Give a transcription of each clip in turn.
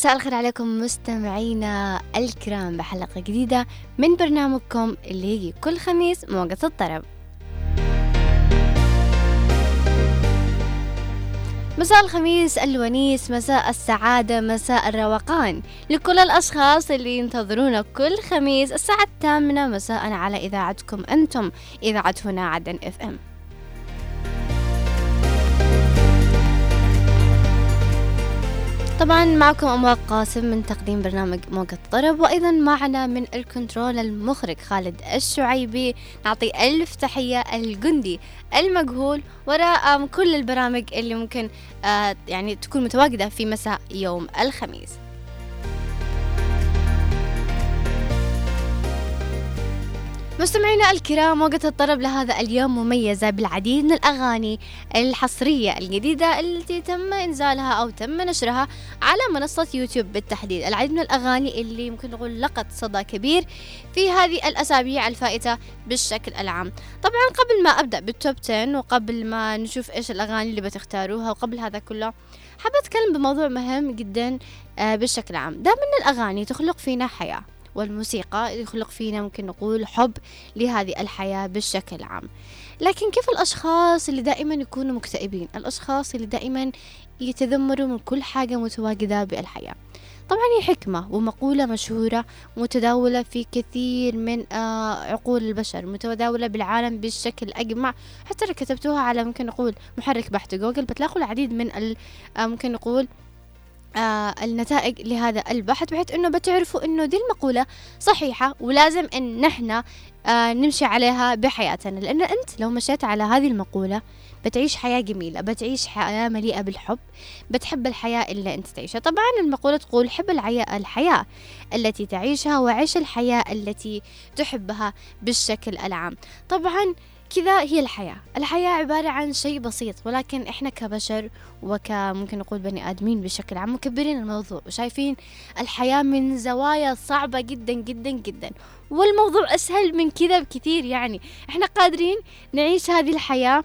مساء الخير عليكم مستمعينا الكرام بحلقة جديدة من برنامجكم اللي يجي كل خميس موقة الطرب. مساء الخميس الونيس مساء السعادة مساء الروقان لكل الأشخاص اللي ينتظرونا كل خميس الساعة الثامنة مساء على إذاعتكم أنتم إذاعة هنا عدن إف إم. طبعا معكم أمواج قاسم من تقديم برنامج موقع الطرب وأيضا معنا من الكنترول المخرج خالد الشعيبي. نعطي ألف تحية الجندي المجهول وراء كل البرامج اللي ممكن آه، يعني تكون متواجدة في مساء يوم الخميس. مستمعينا الكرام وقت الطرب لهذا اليوم مميزة بالعديد من الأغاني الحصرية الجديدة التي تم إنزالها أو تم نشرها على منصة يوتيوب بالتحديد. العديد من الأغاني اللي ممكن نقول لقت صدى كبير في هذه الأسابيع الفائتة بالشكل العام. طبعا قبل ما أبدأ بالتوب 10 وقبل ما نشوف إيش الأغاني اللي بتختاروها وقبل هذا كله حابة أتكلم بموضوع مهم جدا آه، بالشكل العام. دائما الأغاني تخلق فينا حياة. والموسيقى يخلق فينا ممكن نقول حب لهذه الحياة بالشكل العام لكن كيف الأشخاص اللي دائما يكونوا مكتئبين؟ الأشخاص اللي دائما يتذمروا من كل حاجة متواجدة بالحياة. طبعا هي حكمة ومقولة مشهورة متداولة في كثير من آه، عقول البشر متداولة بالعالم بالشكل أجمع. حتى لو كتبتوها على ممكن نقول محرك بحث جوجل بتلاقوا العديد من آه، ممكن نقول آه النتائج لهذا البحث بحيث إنه بتعرفوا إنه دي المقولة صحيحة ولازم إن نحن آه نمشي عليها بحياتنا. لأن أنت لو مشيت على هذه المقولة بتعيش حياة جميلة بتعيش حياة مليئة بالحب بتحب الحياة اللي أنت تعيشها. طبعا المقولة تقول حب الحياة التي تعيشها وعيش الحياة التي تحبها بالشكل العام. طبعا كذا هي الحياة. الحياة عبارة عن شيء بسيط ولكن إحنا كبشر وكممكن نقول بني آدمين بشكل عام مكبرين الموضوع وشايفين الحياة من زوايا صعبة جدا جدا جدا. والموضوع أسهل من كذا بكثير يعني. إحنا قادرين نعيش هذه الحياة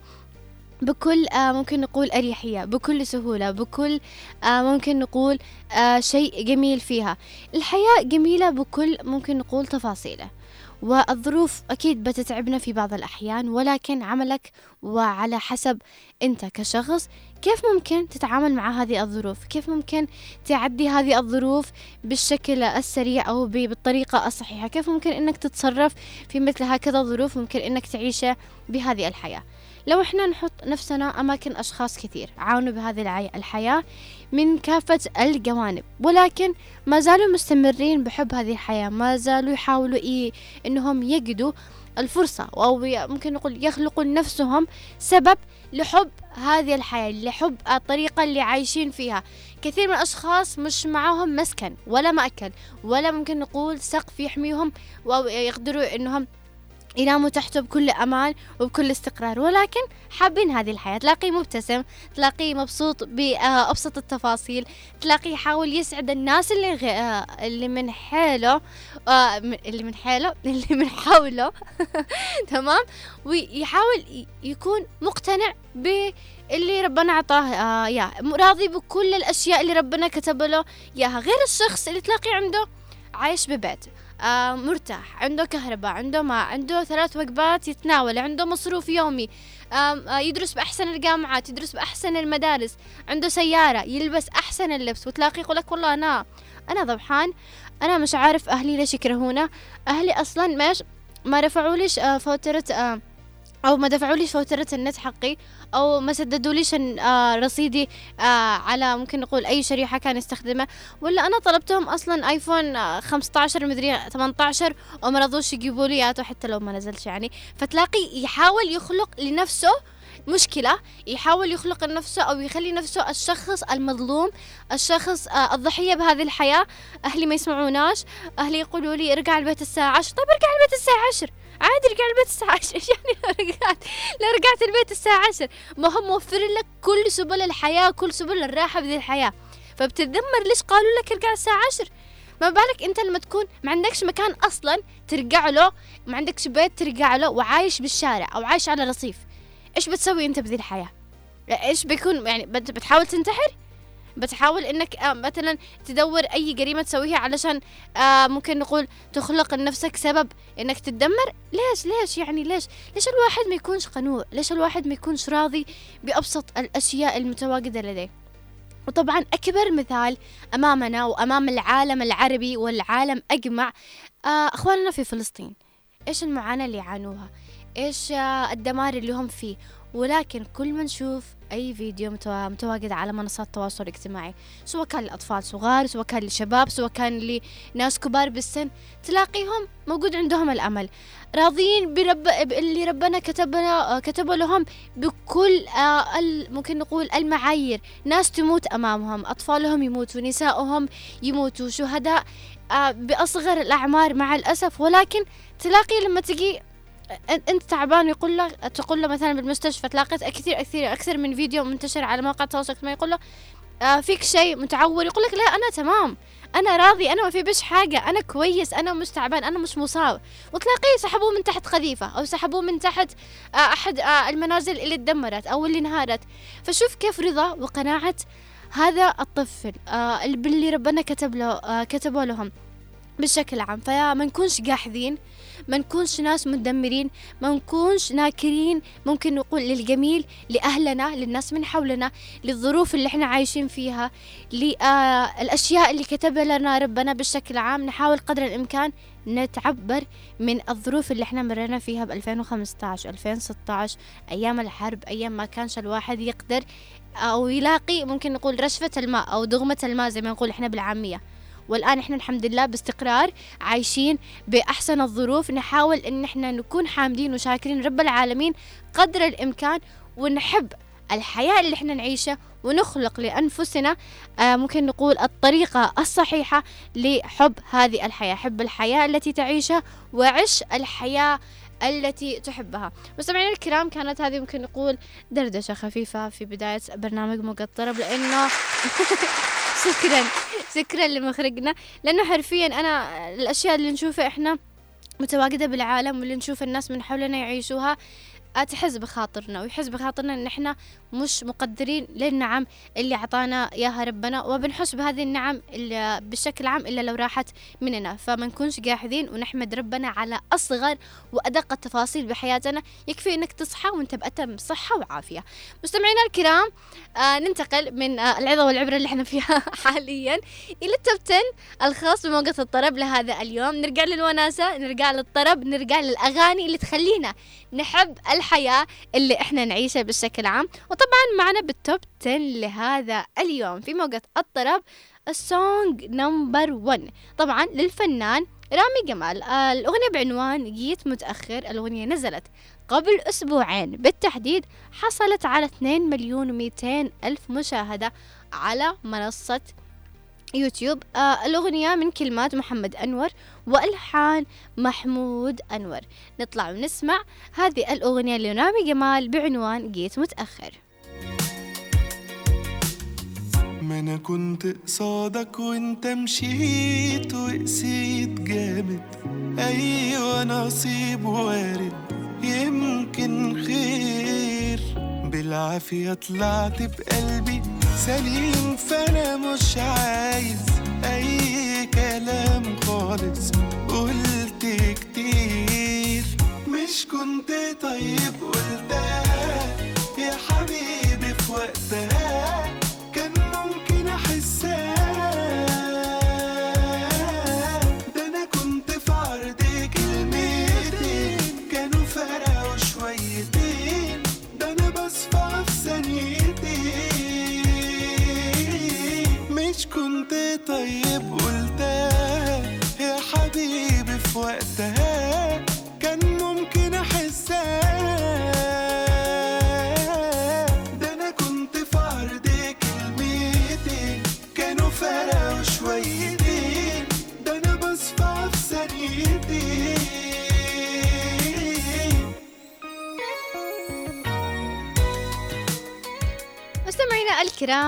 بكل آه ممكن نقول أريحية بكل سهولة بكل آه ممكن نقول آه شيء جميل فيها. الحياة جميلة بكل ممكن نقول تفاصيله. والظروف أكيد بتتعبنا في بعض الأحيان ولكن عملك وعلى حسب أنت كشخص كيف ممكن تتعامل مع هذه الظروف؟ كيف ممكن تعدي هذه الظروف بالشكل السريع أو بالطريقة الصحيحة؟ كيف ممكن أنك تتصرف في مثل هكذا ظروف ممكن أنك تعيشها بهذه الحياة. لو إحنا نحط نفسنا أماكن أشخاص كثير عانوا بهذه الحياة من كافة الجوانب ولكن ما زالوا مستمرين بحب هذه الحياة ما زالوا يحاولوا إيه إنهم يجدوا الفرصة أو ممكن نقول يخلقوا لنفسهم سبب لحب هذه الحياة لحب الطريقة اللي عايشين فيها. كثير من الأشخاص مش معاهم مسكن ولا مأكل ولا ممكن نقول سقف يحميهم أو يقدروا إنهم يناموا تحته بكل أمان وبكل استقرار. ولكن حابين هذه الحياة. تلاقيه مبتسم تلاقيه مبسوط بأبسط التفاصيل تلاقيه يحاول يسعد الناس اللي غ... آه، اللي من حاله آه، اللي من حاله اللي من حوله. تمام؟ ويحاول يكون مقتنع باللي ربنا أعطاه آه يا راضي بكل الأشياء اللي ربنا كتب له إياها. غير الشخص اللي تلاقي عنده عايش ببيت. مرتاح عنده كهرباء عنده ماء عنده ثلاث وجبات يتناول عنده مصروف يومي آه يدرس بأحسن الجامعات يدرس بأحسن المدارس عنده سيارة يلبس أحسن اللبس. وتلاقيه يقول لك والله أنا أنا ضبحان أنا مش عارف أهلي ليش يكرهونا. أهلي أصلا ماش ما رفعوا ليش آه فوترة آه أو ما دفعوا لي فوترة النت حقي. أو ما سددوا ليش آه رصيدي آه على ممكن نقول أي شريحة كان يستخدمه ولا أنا طلبتهم أصلا آيفون آه 15 مدري 18 وما رضوش يجيبوا لي حتى لو ما نزلش يعني. فتلاقي يحاول يخلق لنفسه مشكلة يحاول يخلق لنفسه أو يخلي نفسه الشخص المظلوم الشخص آه الضحية بهذه الحياة. أهلي ما يسمعوناش أهلي يقولوا لي ارجع البيت الساعة 10 طيب ارجع البيت الساعة 10 عادي ارجع البيت الساعة 10 إيش يعني لو رجعت لو رجعت البيت الساعة 10 ما هم موفرين لك كل سبل الحياة كل سبل الراحة بذي الحياة. فبتتذمر ليش قالوا لك ارجع الساعة 10 ما بالك أنت لما تكون ما عندكش مكان أصلا ترجع له ما عندكش بيت ترجع له وعايش بالشارع أو عايش على رصيف. إيش بتسوي أنت بذي الحياة؟ إيش بيكون يعني بتحاول تنتحر؟ بتحاول إنك آه مثلا تدور أي جريمة تسويها علشان آه ممكن نقول تخلق لنفسك سبب إنك تتدمر. ليش؟ ليش؟ يعني ليش؟ ليش الواحد ما يكونش قنوع؟ ليش الواحد ما يكونش راضي بأبسط الأشياء المتواجدة لديه؟ وطبعا أكبر مثال أمامنا وأمام العالم العربي والعالم أجمع آه أخواننا في فلسطين. إيش المعاناة اللي يعانوها؟ إيش الدمار اللي هم فيه؟ ولكن كل ما نشوف أي فيديو متواجد على منصات التواصل الاجتماعي سواء كان لأطفال صغار سواء كان لشباب سواء كان لناس كبار بالسن تلاقيهم موجود عندهم الأمل. راضيين برب اللي ربنا كتب كتب لهم بكل آه، ممكن نقول المعايير. ناس تموت أمامهم أطفالهم يموتوا نسائهم يموتوا شهداء آه، بأصغر الأعمار مع الأسف. ولكن تلاقي لما تجي أنت تعبان يقول له تقول له مثلا بالمستشفى تلاقيت كثير كثير أكثر من فيديو منتشر على مواقع التواصل الاجتماعي يقول له آه فيك شيء متعور؟ يقول لك لا أنا تمام. أنا راضي أنا ما في بش حاجة. أنا كويس أنا مش تعبان أنا مش مصاب. وتلاقيه سحبوه من تحت قذيفه أو سحبوه من تحت آه أحد آه المنازل اللي تدمرت أو اللي انهارت. فشوف كيف رضا وقناعة هذا الطفل آه اللي ربنا كتب له آه كتبه لهم بشكل عام. فما نكونش قاحذين ما نكونش ناس مدمرين ما نكونش ناكرين ممكن نقول للجميل لأهلنا للناس من حولنا للظروف اللي إحنا عايشين فيها للأشياء اللي كتب لنا ربنا بشكل عام. نحاول قدر الإمكان نتعبر من الظروف اللي إحنا مرينا فيها ب 2015 2016 أيام الحرب أيام ما كانش الواحد يقدر أو يلاقي ممكن نقول رشفة الماء أو دغمة الماء زي ما نقول إحنا بالعامية. والآن إحنا الحمد لله باستقرار عايشين بأحسن الظروف نحاول إن إحنا نكون حامدين وشاكرين رب العالمين قدر الإمكان ونحب الحياة اللي إحنا نعيشها ونخلق لأنفسنا آه ممكن نقول الطريقة الصحيحة لحب هذه الحياة حب الحياة التي تعيشها وعش الحياة التي تحبها. مستمعينا الكرام كانت هذه ممكن نقول دردشة خفيفة في بداية برنامج مقطرب لأنه شكرا. شكرا لمخرجنا لأنه حرفيا أنا الأشياء اللي نشوفها إحنا متواجدة بالعالم واللي نشوف الناس من حولنا يعيشوها تحس بخاطرنا ويحس بخاطرنا إن إحنا مش مقدرين للنعم اللي أعطانا إياها ربنا وبنحس بهذه النعم اللي بشكل عام إلا لو راحت مننا. فما نكونش قاعدين ونحمد ربنا على أصغر وأدق التفاصيل بحياتنا. يكفي إنك تصحى وأنت بأتم صحة وعافية. مستمعينا الكرام آه ننتقل من آه العظة والعبرة اللي إحنا فيها حاليا إلى التوب 10 الخاص بموقف الطرب لهذا اليوم. نرجع للوناسة نرجع للطرب نرجع للأغاني اللي تخلينا نحب الحياة اللي إحنا نعيشها بشكل عام. وطبعا معنا بالتوب 10 لهذا اليوم في موقع الطرب ال song number 1 طبعا للفنان رامي جمال. الأغنية بعنوان جيت متأخر الأغنية نزلت قبل أسبوعين. بالتحديد حصلت على 2 مليون و200 ألف مشاهدة على منصة يوتيوب آه الأغنية من كلمات محمد أنور وألحان محمود أنور. نطلع ونسمع هذه الأغنية لرامي جمال بعنوان جيت متأخر. ما أنا كنت قصادك وأنت مشيت وقسيت جامد. أيوه نصيب وارد يمكن خير. بالعافية طلعت بقلبي سليم فأنا مش عايز أي كلام خالص. قلت كتير مش كنت طيب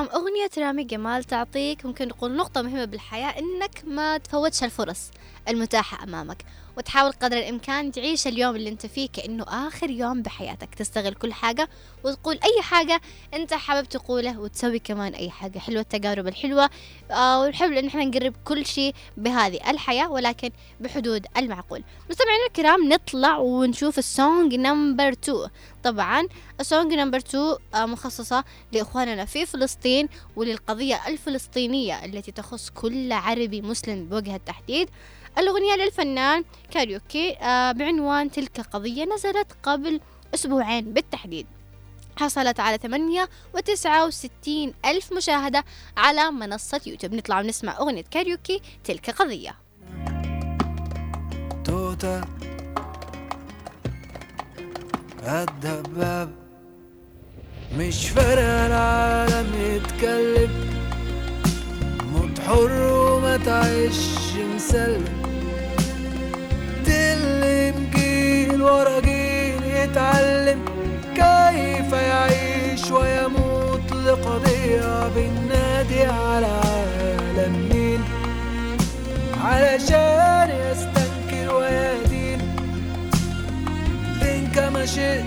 أغنية رامي جمال تعطيك ممكن نقول نقطة مهمة بالحياة إنك ما تفوتش الفرص. المتاحة أمامك وتحاول قدر الإمكان تعيش اليوم اللي أنت فيه كأنه آخر يوم بحياتك. تستغل كل حاجة وتقول أي حاجة أنت حابب تقوله وتسوي كمان أي حاجة. حلوة التجارب الحلوة آه والحلو إن إحنا نجرب كل شيء بهذه الحياة ولكن بحدود المعقول. مستمعينا الكرام نطلع ونشوف ال song number 2 طبعا ال song number 2 آه، مخصصة لإخواننا في فلسطين وللقضية الفلسطينية التي تخص كل عربي مسلم بوجه التحديد. الأغنية للفنان كايروكي آه، بعنوان تلك قضية نزلت قبل أسبوعين بالتحديد. حصلت على 68 ألف مشاهدة على منصة يوتيوب. نطلع ونسمع أغنية كايروكي تلك قضية. توتة الدباب مش فارق العالم يتكلم. موت حر وما تعيش مسلم. كيف يعيش ويموت لقضية بالنادي على عالم مين علشان يستنكر ويدين. لين كما شئت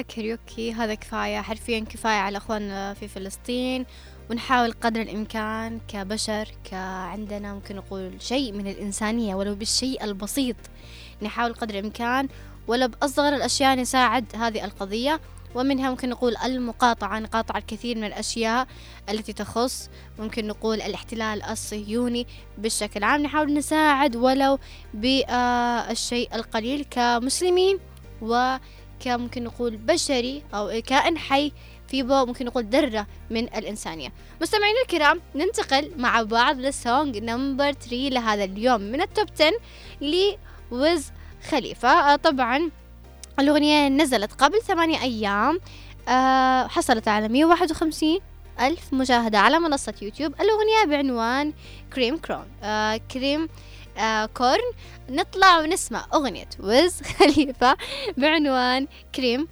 كاريوكي هذا كفاية حرفيا كفاية على أخواننا في فلسطين ونحاول قدر الإمكان كبشر كعندنا ممكن نقول شيء من الإنسانية ولو بالشيء البسيط نحاول قدر الإمكان ولو بأصغر الأشياء نساعد هذه القضية ومنها ممكن نقول المقاطعة نقاطع الكثير من الأشياء التي تخص ممكن نقول الاحتلال الصهيوني بشكل عام نحاول نساعد ولو بالشيء القليل كمسلمين وكممكن نقول بشري أو كائن حي في بو ممكن نقول ذرة من الإنسانية. مستمعينا الكرام ننتقل مع بعض لل song number 3 لهذا اليوم من ال top 10 ل Wiz Khalifa طبعا الأغنية نزلت قبل ثمانية أيام. آه، حصلت على 151 ألف مشاهدة على منصة يوتيوب. الأغنية بعنوان كريم كرون. آه، كريم آه، كورن. نطلع ونسمع أغنية. ويز خليفة بعنوان كريم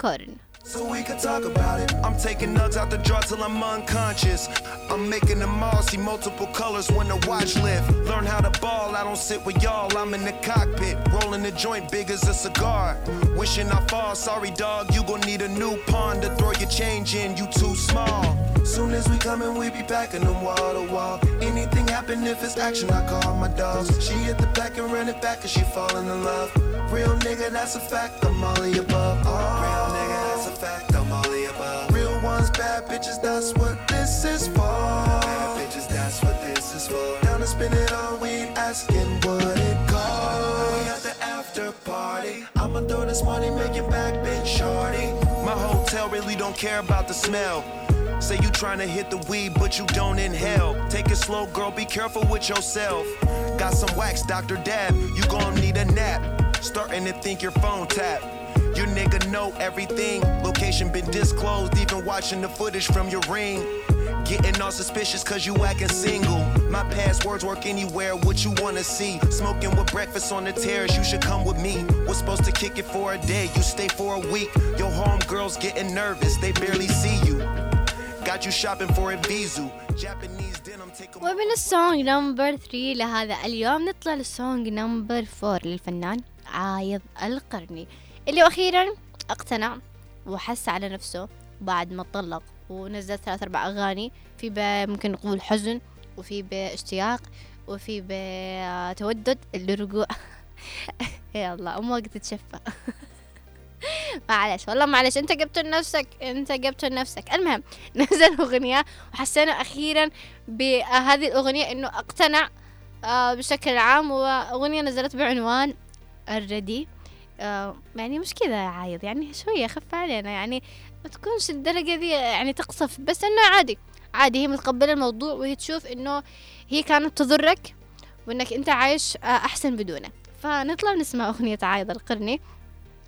كورن. So we can talk about it. I'm taking nugs out the jar till I'm unconscious. I'm making them all see multiple colors when the watch lift. Learn how to ball, I don't sit with y'all. I'm in the cockpit, rolling the joint big as a cigar. Wishing I fall, sorry dog, you gon' need a new pond to throw your change in. You too small. Soon as we coming, we be packing them wall to wall. Anything happen if it's action, I call my dogs. She hit the back and run it back cause she falling in love. Real nigga, that's a fact, I'm all the above. Real nigga, bitches, that's what this is for. Bad bitches, that's what this is for. Down to spin it all, we asking what it costs. We at the after party. I'ma throw this money, make it back, bitch, shorty. My hotel really don't care about the smell. Say you tryna hit the weed, but you don't inhale. Take it slow, girl, be careful with yourself. Got some wax, Dr. Dab, you gon' need a nap. Starting to think your phone tap. Your nigga know everything. Location been disclosed, even watching the footage from your ring. Getting all suspicious cause you acting single. My passwords work anywhere, what you wanna see. Smoking with breakfast on the terrace, you should come with me. Was supposed to kick it for a day, you stay for a week. Your homegirls getting nervous, they barely see you. Got you shopping for a Vizu. Japanese denim, take a ومن السونج نمبر 3 لهذا اليوم نطلع للسونج نمبر 4 للفنان عايض القرني اللي أخيرا اقتنع وحس على نفسه بعد ما طلق ونزل ثلاث أربع أغاني في ممكن نقول حزن وفي باشتياق وفي بتودد الرجوع يا الله مو وقت تتشفى. معلش والله معلش أنت جبت لنفسك أنت جبت لنفسك. المهم نزل أغنية وحسينا أخيرا بهذه الأغنية إنه اقتنع آه، بشكل عام وأغنية نزلت بعنوان الردي. آه، يعني مش كذا عايض يعني شوية خف علينا يعني ما تكونش الدرجة دي يعني تقصف بس إنه عادي عادي هي متقبلة الموضوع وهي تشوف إنه هي كانت تضرك وإنك أنت عايش آه، أحسن بدونه. فنطلع نسمع أغنية عايض القرني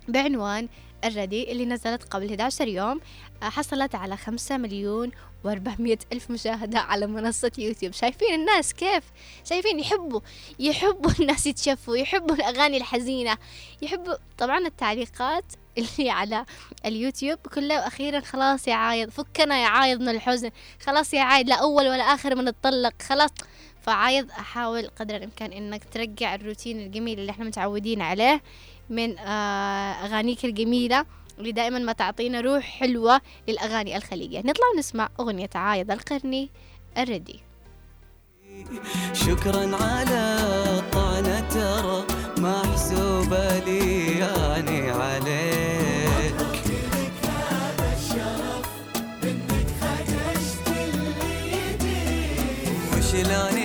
بعنوان الردي اللي نزلت قبل 11 يوم آه، حصلت على 5 مليون و400 ألف مشاهدة على منصة يوتيوب. شايفين الناس كيف؟ شايفين يحبوا يحبوا الناس يتشفوا يحبوا الأغاني الحزينة يحبوا طبعا التعليقات اللي على اليوتيوب كلها وأخيرا خلاص يا عايض فكنا يا عايض من الحزن خلاص يا عايض لا أول ولا آخر من الطلق خلاص. فعايض أحاول قدر الإمكان إنك ترجع الروتين الجميل اللي إحنا متعودين عليه من آه، أغانيك الجميلة. اللي دائما ما تعطينا روح حلوة للأغاني الخليجية. نطلع نسمع أغنية عايض القرني الردي. شكرا على الطعنة ترى محسوبة لي يعني عليك. وشلون كذبت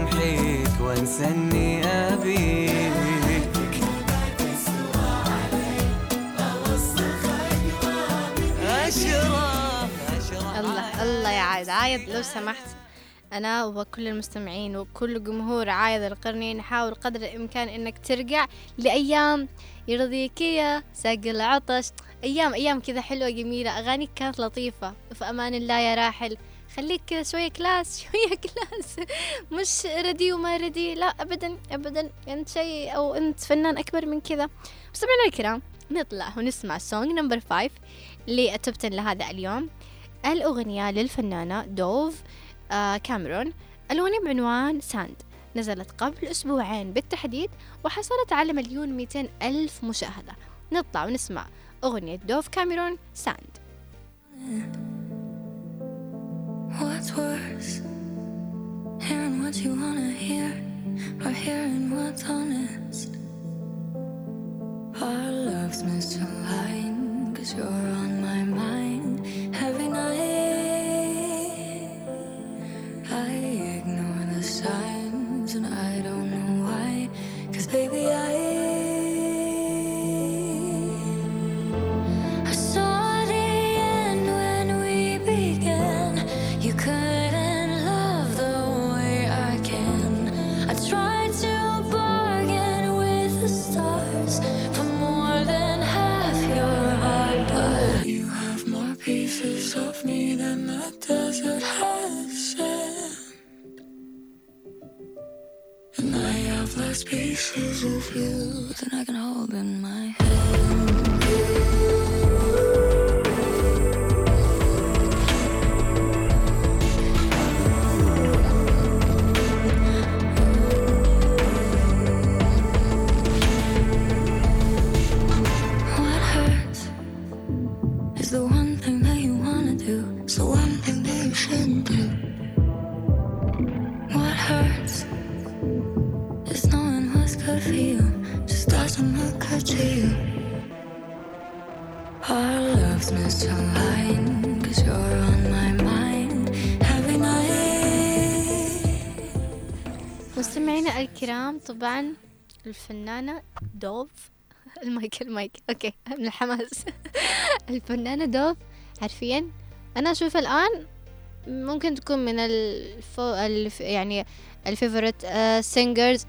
امحيك وانسى اني ابيك اشرف الله الله يا عايد. عايد لو سمحت. أنا وكل المستمعين وكل جمهور عايد القرني نحاول قدر الإمكان إنك ترجع لأيام يرضيك يا ساق العطش. أيام أيام كذا حلوة جميلة أغانيك كانت لطيفة. في أمان الله يا راحل. خليك كذا شوية class شوية class. مش ردي وما ردي لا أبدا أبدا. أنت شيء أو أنت فنان أكبر من كذا. مستمعينا الكرام نطلع ونسمع song number five لل top 10 لهذا اليوم. الأغنية للفنانة Dove آه Cameron. الأغنية بعنوان Sand. نزلت قبل أسبوعين بالتحديد وحصلت على مليون ميتين ألف مشاهدة. نطلع ونسمع أغنية دوف كاميرون ساند. What's worse? Hearing what you wanna hear or hearing what's honest? Our love's misaligned cause you're on my mind every night. I ignore the signs and I don't know why. Cause baby, I doesn't have. And I have less pieces of you than I can hold in my hands. الفنانة Dove. ال mic ال mic. Okay من الحماس. الفنانة Dove عارفين؟ أنا أشوف الآن ممكن تكون من ال fav ال f يعني ال favorite singers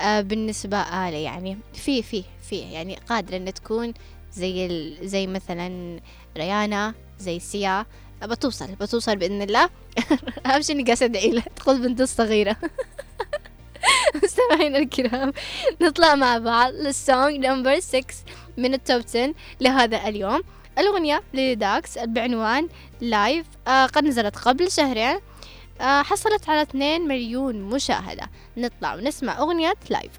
بالنسبة لي يعني. في في في يعني قادرة ان تكون زي ال... زي مثلا ريهانا زي سيا. بتوصل بتوصل بإذن الله. أهم شيء إني قاعدة أدعي له تقول بنتي الصغيرة مستمعينا الكرام نطلع مع بعض للسونج نمبر 6 من التوب 10 لهذا اليوم. الأغنية لداكس بعنوان لايف آه قد نزلت قبل شهرين آه حصلت على 2 مليون مشاهدة. نطلع ونسمع أغنية لايف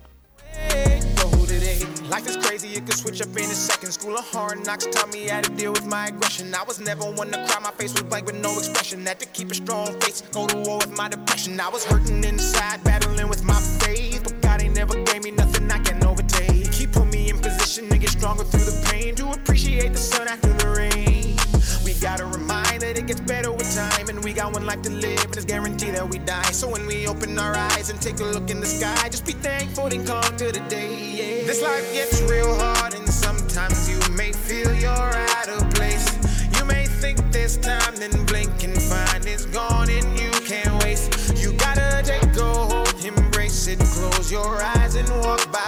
today? Life is crazy, it could switch up in a second. School of hard knocks taught me how to deal with my aggression. I was never one to cry, my face was blank with no expression. Had to keep a strong face, go to war with my depression. I was hurting inside, battling with my faith. But God ain't never gave me nothing I can overtake. He put me in position to get stronger through the pain, to appreciate the sun after the rain. We gotta remind that it gets better with time, and we got one life to live, and it's guaranteed that we die. So when we open our eyes and take a look in the sky, just be thankful and conquer the day. Yeah. This life gets real hard, and sometimes you may feel you're out of place. You may think there's time, then blink and find it's gone, and you can't waste. You gotta take a hold, embrace it, close your eyes and walk by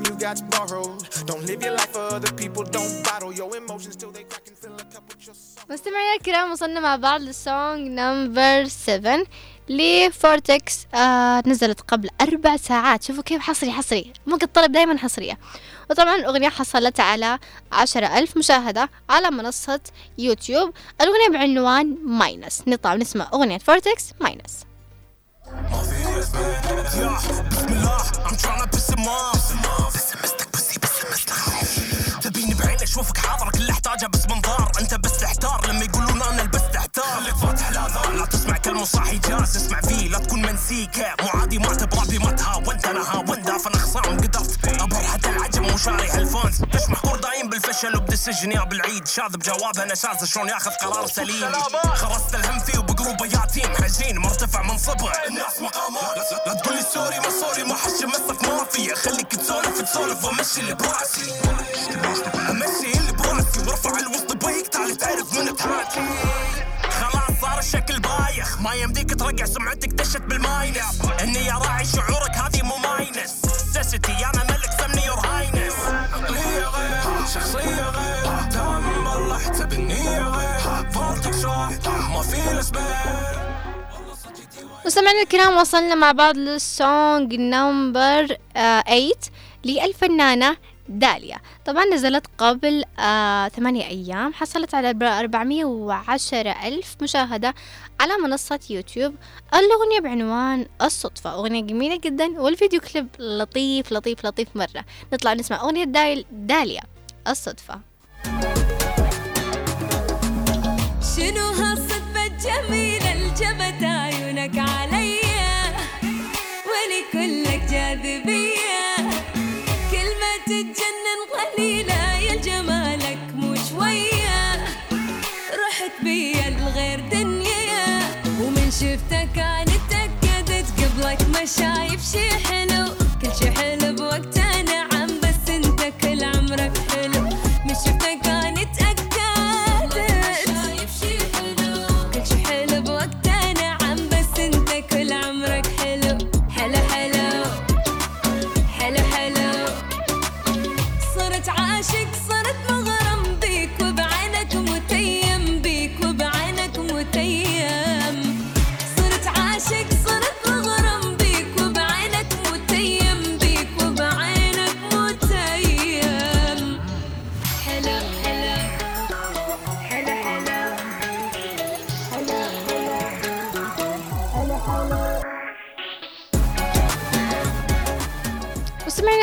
time you got borrowed. Don't live your life for other people, don't bottle your emotions till they crack and fill a cup with your soul. مستمعينا الكرام وصلنا مع بعض لل song number 7 لفورتكس آه نزلت قبل أربع ساعات؟ شوفوا كيف حصري حصري. موجة طرب دايما حصرية. وطبعا الأغنية حصلت على عشرة ألف مشاهدة على منصة يوتيوب. الأغنية بعنوان minus نطلع ونسمع أغنية فورتكس minus بسم الله I'm tryna piss him off بسمستك بسي بسمستك تبيني بعيني اشوفك حاضر كل احتاجه بس منظار انت بس تحتار لما يقولون أنا لبست احتار خليك فاتح الاذان لا تسمع كلمه صاحي جالس اسمع فيه لا تكون منسيكه مو عادي ما تبغى بي ما تهاونت أنا هاوند فانا خصام قدرت مو شاري هالفونز ليش محقور دايم بالفشل وبدا السجن يا بالعيد؟ شاذ بجواب أنا شاذ. شلون ياخذ قرار سليم؟ خرست الهم فيه وبقلوبه ياتيم حزين مرتفع منصبه الناس مقامات لا- تقول لي سوري ما سوري. ما حش مسك مافيا. خليك تسولف تسولف وامشي اللي براسي. أمشي اللي براسي. وارفع الوسط بيك تعال تعرف من تهاكي خلاص صار الشكل بايخ. ما يمديك ترقع سمعتك دشت بالماينس. إني يا راعي شعورك هذه مو ماينس. سيستي أنا شخصية غير دام بلحت بالنية غير. فورتك شاح ما في الاسباب مستمعينا الكرام وصلنا مع بعض لل song number 8 للفنانة داليا. طبعا نزلت قبل آه ثمانية أيام. حصلت على 410 ألف مشاهدة على منصة يوتيوب. الأغنية بعنوان الصدفة. أغنية جميلة جدا والفيديو كليب لطيف لطيف لطيف مرة. نطلع نسمع أغنية داليا. الصدفة. شنو هالصدفة الجميلة اللي جبت عيونك عليا واني كلك جاذبية كلمة تتجنن قليلة يا جمالك مو شوية. رحت بيا لغير دنيا ومن شفتك أنا اتأكدت قبلك ما شايف شي حلو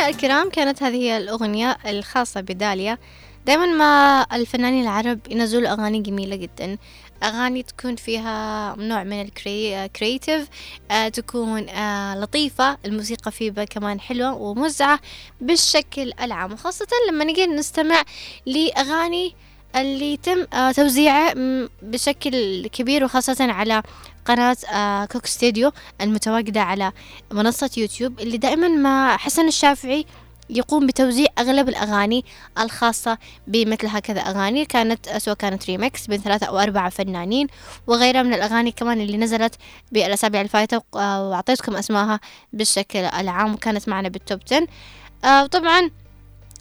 مستمعينا الكرام كانت هذه هي الأغنية الخاصة بداليا. دائما ما الفنانين العرب ينزلوا أغاني جميلة جدا. أغاني تكون فيها نوع من ال creative تكون آه، لطيفة الموسيقى فيها كمان حلوة وموزعة بالشكل العام. وخاصة لما نجي نستمع لأغاني اللي يتم آه، توزيعه بشكل كبير وخاصة على قناة آه، Coke Studio المتواجدة على منصة يوتيوب اللي دائما ما حسن الشافعي يقوم بتوزيع أغلب الأغاني الخاصة بمثل هكذا أغاني كانت سواء كانت ريمكس بين ثلاثة أو أربعة فنانين وغيرها من الأغاني كمان اللي نزلت بالأسابيع الفائتة آه، وأعطيتكم أسماها بالشكل العام وكانت معنا بال top 10 آه، طبعا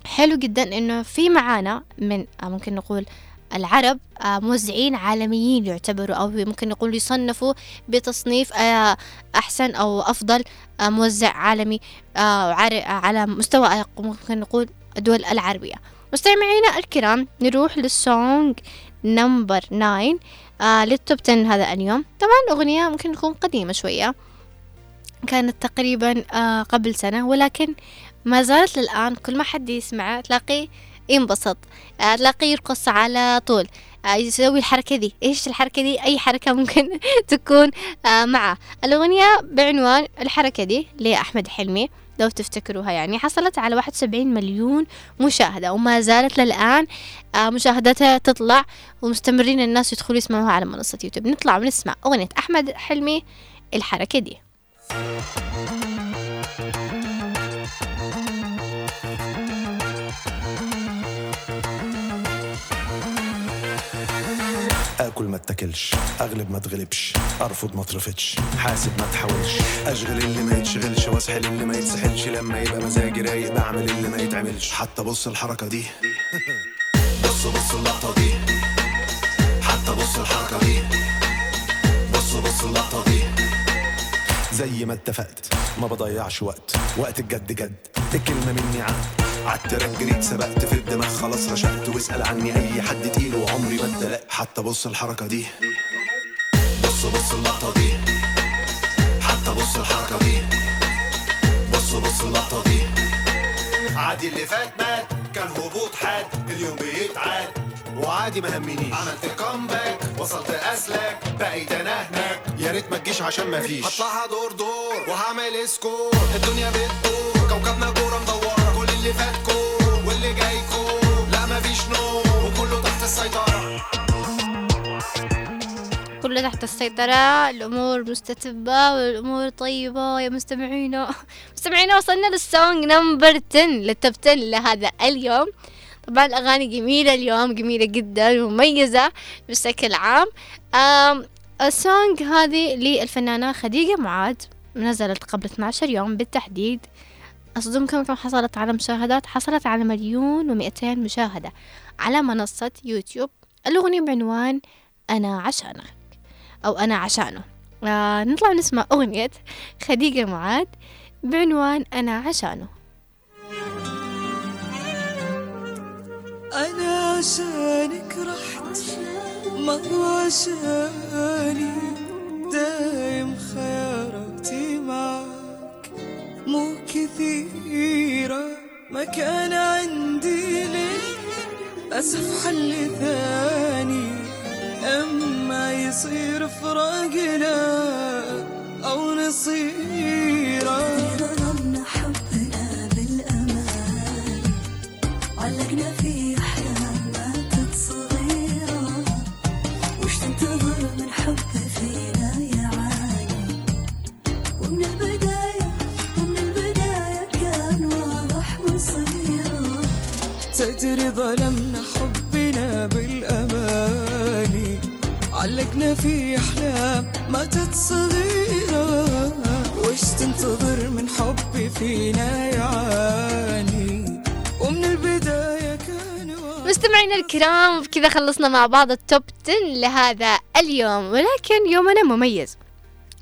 حلو جدا إنه في معانا من آه، ممكن نقول العرب آه، موزعين عالميين يعتبروا أو ممكن نقول يصنفوا بتصنيف آه، أحسن أو أفضل آه، موزع عالمي على مستوى ممكن نقول الدول العربية. مستمعينا الكرام نروح لل song number 9 آه لل top 10 هذا اليوم. طبعا أغنية ممكن تكون قديمة شوية كانت تقريبا قبل سنة ولكن ما زالت للآن كل ما حد يسمعه تلاقيه ينبسط آه تلاقيه يرقص على طول آه يسوي الحركة دي إيش الحركة دي أي حركة ممكن تكون آه معه. الأغنية بعنوان الحركة دي لأحمد حلمي لو تفتكروها يعني. حصلت على 71 مليون مشاهدة وما زالت للآن مشاهدتها تطلع ومستمرين الناس يدخلوا يسمعوها على منصة يوتيوب. نطلع ونسمع أغنية أحمد حلمي الحركة دي اكل ما اتاكلش. أغلب ما اتغلبش أرفض ما أترفضش. حاسب ما تحاولش. أشغل اللي ما يتشغلش وأسحل اللي ما يتسحلش. لما يبقى مزاجي رايق بعمل اللي ما يتعملش. حتى بص الحركة دي. بص بص اللقطة دي. حتى بص الحركة دي. بص بص اللقطة دي. زي ما اتفقت. ما بضيعش وقت. وقت الجد جد. الكلمة مني عهد عالتراك جريت سبقت في الدماغ خلاص رشقت واسأل عني أي حد تقيل وعمري ما اتدلقت حتى بص الحركة دي. بص بص اللقطة دي. حتى بص الحركة دي. بص بص اللقطة دي. عادي اللي فات مات كان هبوط حاد. اليوم بيتعاد. وعادي ما همنيش. عملت comeback وصلت اسلك بقيت أنا هناك. يا ريت ما تجيش عشان ما فيش. هطلعها دور دور. وهعمل score الدنيا بتدور. كوكبنا كورة مدورة. اللي فات كور واللي جاي كور لا ما فيش نوم وكله تحت السيطرة. كله تحت السيطرة. الأمور مستتبة والأمور طيبة يا مستمعينا. مستمعينا وصلنا لل song number 10 لل top 10 لهذا اليوم. طبعا الأغاني جميلة اليوم جميلة جدا ومميزة بشكل عام. ال song هذه للفنانة خديجة معاد نزلت قبل 12 يوم بالتحديد. أصدمكم كم حصلت على مشاهدات؟ حصلت على مليون ومئتين مشاهدة على منصة يوتيوب. الأغنية بعنوان أنا عشانك أو أنا عشانه. آه نطلع نسمع أغنية خديجة معاد بعنوان أنا عشانه. أنا عشانك رحت ما عشاني. دايم خياراتي معك. مو كثيرة ما كان عندي لك أسف حل ثاني. أما يصير فراقنا أو نصيرة. ظلمنا حبنا بالأماني علقنا في أحلام ماتت صغيرة وش تنتظر من حبي فينا يعاني. ومن البداية كان مستمعينا الكرام بكذا خلصنا مع بعض التوب 10 لهذا اليوم. ولكن يومنا مميز.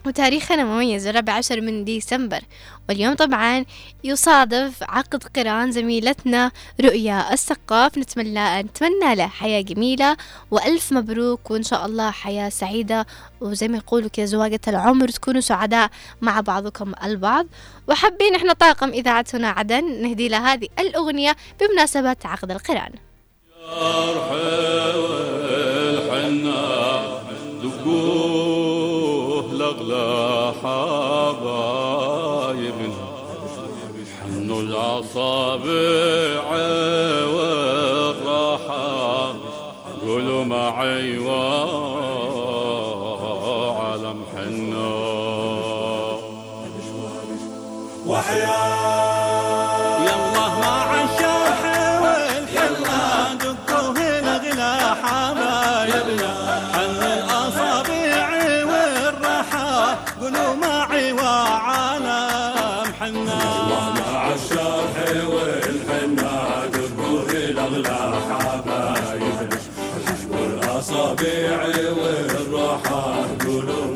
وتاريخنا مميز الرابع عشر من ديسمبر. واليوم طبعا يصادف عقد قران زميلتنا رؤيا السقاف. نتمنى نتمنى له حياة جميلة وألف مبروك وإن شاء الله حياة سعيدة. وزي ما يقولوا كذا زواجة العمر تكونوا سعداء مع بعضكم البعض. وحابين إحنا طاقم إذاعة هنا عدن نهدي له هذه الأغنية بمناسبة عقد القران. لغلا حبايبنا حنوا الأصابع والراحة قولوا معي وعلم حنا يلا والرحى قولوا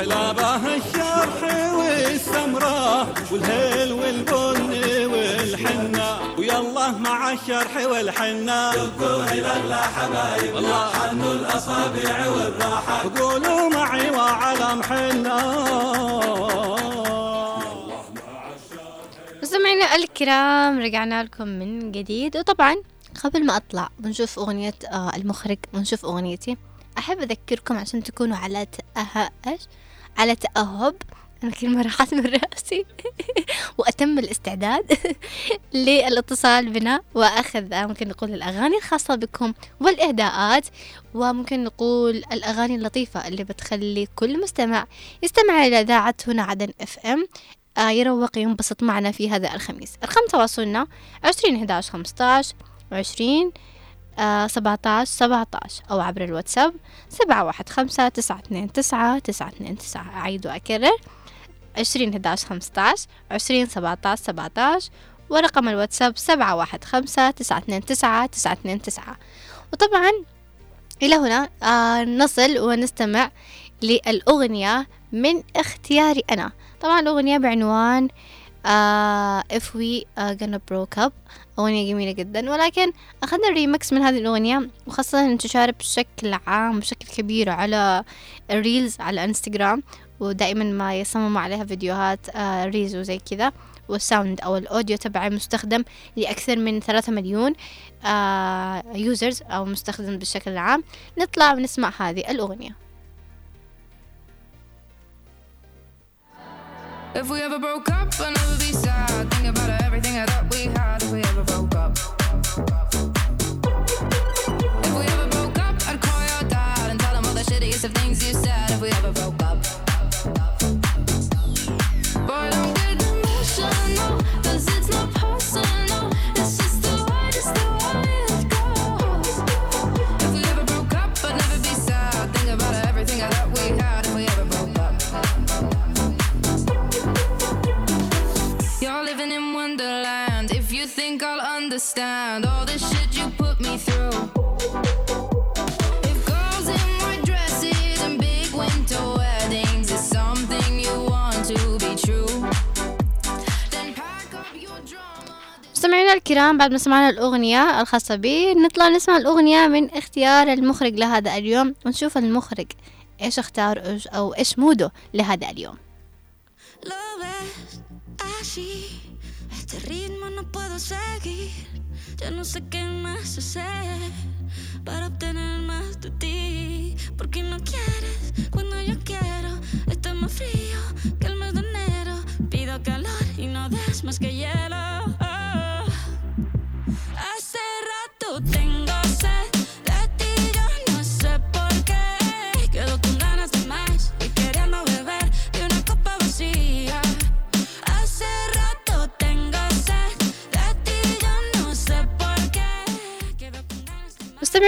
يحلى بها الشرح والسمرة والهيل والبن والحنة. ويلا مع الشرح والحنة. دقوا إلى حبايب الله حنوا الأصابع والراحة. قولوا معي وعلم حنة مستمعينا الكرام رجعنا لكم من جديد. وطبعا قبل ما أطلع بنشوف أغنية آه المخرج ونشوف أغنيتي. أحب أذكركم عشان تكونوا على إيش على تأهب. أنا كلمة راحت من رأسي. وأتم الاستعداد للاتصال بنا. وأخذ ممكن نقول الأغاني الخاصة بكم والإهداءات. وممكن نقول الأغاني اللطيفة اللي بتخلي كل مستمع يستمع إلى إذاعة هنا عدن اف إم. آه، يروق ينبسط معنا في هذا الخميس. أرقام تواصلنا عشرين أحد خمسطاش وعشرين سبعة عشر سبعة عشر أو عبر الواتساب سبعة واحد خمسة تسعة اثنين تسعة تسعة اثنين تسعة. أعيد وأكرر. عشرين أحد خمسطاش. عشرين سبعة عشر سبعة عشر ورقم الواتساب سبعة واحد خمسة تسعة اثنين تسعة تسعة اثنين تسعة. وطبعا إلى هنا آه نصل ونستمع للأغنية من اختياري أنا. طبعا الأغنية بعنوان آه if we ever broke up. أغنية جميلة جدا. ولكن أخذنا الريمكس من هذه الأغنية وخاصة انتشار بشكل عام بشكل كبير على ال reels على انستغرام ودائما ما يصمموا عليها فيديوهات آه reels وزي كذا. وال sound أو ال audio تبعه مستخدم لأكثر من ثلاثة مليون آه users أو مستخدم بالشكل العام. نطلع ونسمع هذه الأغنية. If we ever broke up, I'd never be sad. Think about everything I thought we had. If we ever understand all the shit you put me through. If girls in white dresses and big winter weddings is something you want to be true, then pack up your drama. مستمعينا الكرام بعد ما سمعنا الأغنية الخاصة بي نطلع نسمع الأغنية من اختيار المخرج لهذا اليوم ونشوف المخرج إيش اختار أو إيش موده لهذا اليوم Lo ves así, este ritmo no puedo seguir. Ya no sé qué más hacer para obtener más de ti. Porque no quieres cuando yo quiero. Está más frío que el mes de enero. Pido calor y no des más que hielo. Hace rato tengo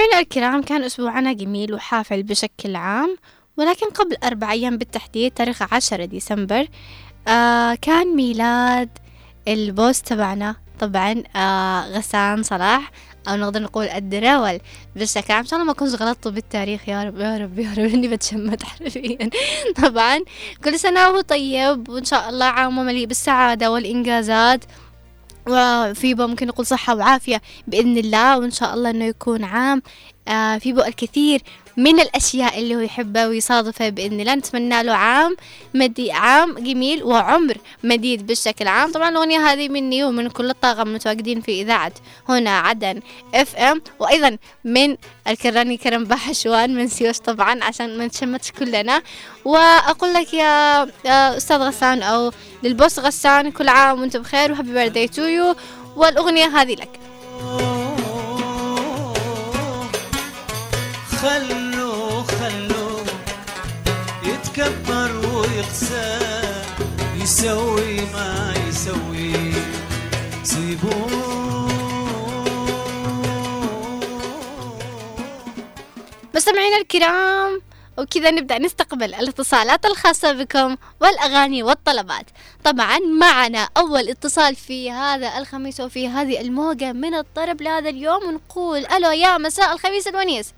مستمعينا الكرام كان أسبوعنا جميل وحافل بشكل عام ولكن قبل أربع أيام بالتحديد تاريخ عشرة ديسمبر آه كان ميلاد البوس تبعنا. طبعا آه غسان صلاح أو نقدر نقول الدراول. بشكل عام إن شاء الله ما كنت غلطت بالتاريخ يا رب يا رب يا رب إني بتشمت حرفيا. طبعا كل سنة وهو طيب وإن شاء الله عام مليء بالسعادة والإنجازات. وفي بو ممكن نقول صحة وعافية بإذن الله وإن شاء الله إنه يكون عام. آه في بو الكثير من الأشياء اللي هو يحبها ويصادفها بإذن الله. نتمنى له عام مدي عام جميل وعمر مديد بالشكل عام. طبعا الأغنية هذه مني ومن كل الطاقم المتواجدين في إذاعة هنا عدن إف إم. وأيضا من الكراني كرم بحشوان من سيوش طبعا عشان ما نتشمتش كلنا. وأقول لك يا يا أستاذ غسان أو لل boss غسان كل عام وأنت بخير و happy birthday to you والأغنية هذه لك. خلو خلو. يتكبر ويقسى يسوي ما يسوي. مستمعينا الكرام وكذا نبدأ نستقبل الاتصالات الخاصة بكم والأغاني والطلبات. طبعا معنا أول اتصال في هذا الخميس وفي هذه الموجة من الطرب لهذا اليوم ونقول ألو يا مساء الخميس الونيس.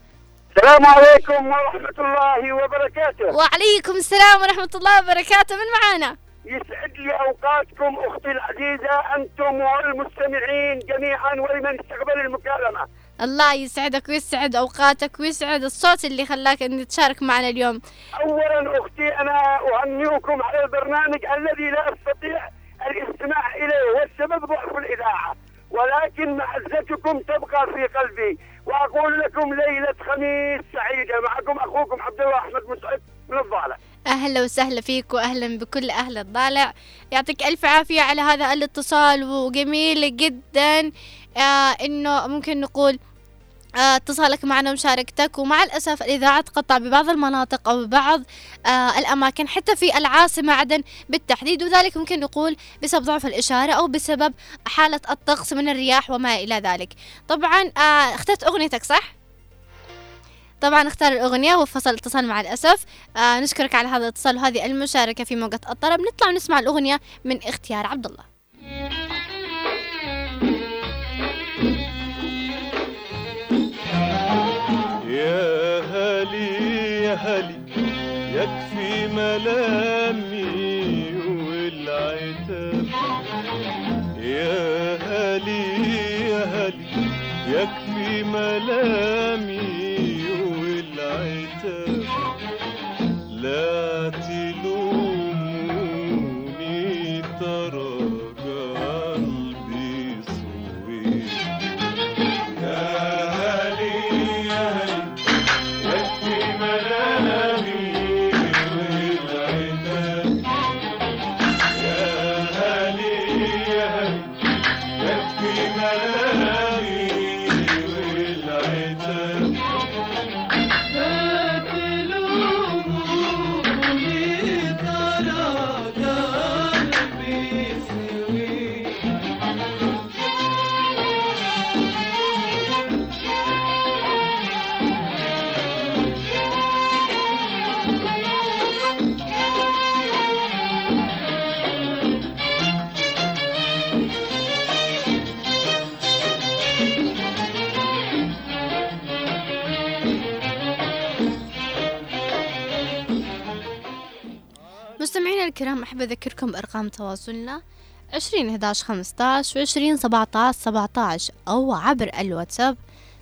السلام عليكم ورحمة الله وبركاته. وعليكم السلام ورحمة الله وبركاته. من معانا؟ يسعد لي أوقاتكم أختي العزيزة أنتم والمستمعين جميعا ولمن استقبل المكالمة. الله يسعدك ويسعد أوقاتك ويسعد الصوت اللي خلاك أن تشارك معنا اليوم. أولا أختي أنا أهنئكم على البرنامج الذي لا أستطيع الاستماع إليه والسبب ضعف الإذاعة ولكن معزتكم تبقى في قلبي. وأقول لكم ليلة خميس سعيدة معكم أخوكم عبد الله أحمد مسعد من الضالع. أهلا وسهلا فيك وأهلا بكل أهل الضالع. يعطيك ألف عافية على هذا الاتصال وجميل جدا. آه إنه ممكن نقول اتصالك معنا ومشاركتك ومع الأسف الإذاعة تقطع ببعض المناطق أو ببعض آه الأماكن حتى في العاصمة عدن بالتحديد وذلك ممكن نقول بسبب ضعف الإشارة أو بسبب حالة الطقس من الرياح وما إلى ذلك. طبعا آه اخترت أغنيتك صح؟ طبعا اختار الأغنية وفصل الاتصال مع الأسف. آه نشكرك على هذا الاتصال وهذه المشاركة في موجة الطرب. نطلع ونسمع الأغنية من اختيار عبد الله. يكفي ملامي والعتاب. يا هلي يا هلي يكفي ملامي. بأرقام تواصلنا عشرين إحداش خمستاش وعشرين سبعتاش سبعتاش أو عبر الواتساب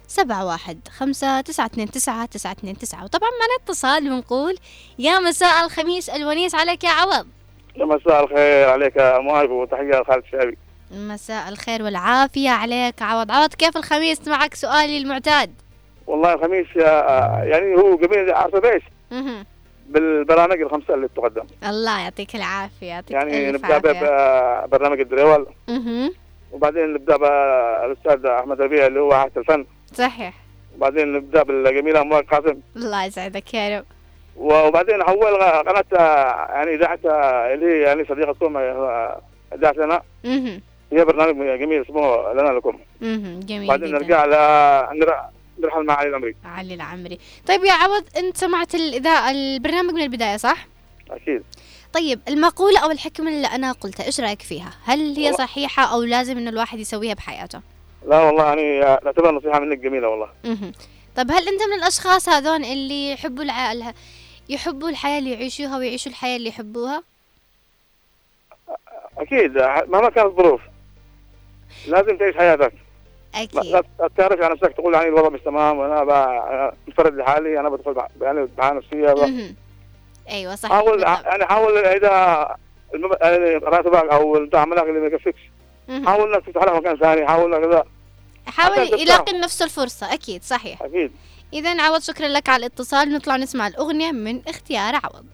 سبعة واحد خمسة تسعة اثنين تسعة تسعة اثنين تسعة. وطبعا معنا اتصال ونقول يا مساء الخميس الونيس عليك يا عوض. يا مساء الخير عليك يا مهاب وتحية خالد شابي مساء الخير والعافية عليك عوض. عوض كيف الخميس؟ معك سؤالي المعتاد. والله الخميس يعني هو جميل عارفه مهم. بالبرامج الخمسة اللي تقدم الله يعطيك العافية يعطيك يعني عافية. ببرنامج الدريول. وبعدين نبدأ بالأستاذ أحمد ربيع اللي هو عهد الفن. صحيح. وبعدين نبدأ بالجميلة أموال قاسم. الله يسعدك يا رب. وبعدين حول قناة آه، يعني إذاعة آه، اللي هي يعني صديقتكم آه، إذاعة لنا. هي برنامج جميل اسمه لنا لكم. جميل بعدين جدا. نرجع ل عبد الرحمن مع علي الامري علي العمري طيب يا عوض أنت سمعت الاذاعه البرنامج من البداية صح أكيد طيب المقولة أو الحكمة اللي أنا قلتها إيش رأيك فيها؟ هل هي صحيحة أو لازم إنه الواحد يسويها بحياته؟ لا والله يعني نعتبرها نصيحة منك جميلة والله مهم. طب هل أنت من الأشخاص هذون اللي يحبوا الع... الح- يحبوا الحياة اللي يعيشوها ويعيشوا الحياة اللي يحبوها؟ أكيد مهما كانت الظروف لازم تعيش حياتك أكيد. لا تعرف على نفسك تقول يعني الوضع مش تمام وأنا أنا منفرد لحالي أنا بدخل يعني بحالة نفسية. أيوة صح. حاول. يعني حاول إذا المب... يعني راتبك أو عملك اللي ما يكفيكش. حاول إنك تفتح لك مكان ثاني حاول إنك كذا حاول. يلاقي نفسه الفرصة. أكيد صحيح. أكيد. إذا عوض شكرا لك على الاتصال. نطلع نسمع الأغنية من اختيار عوض.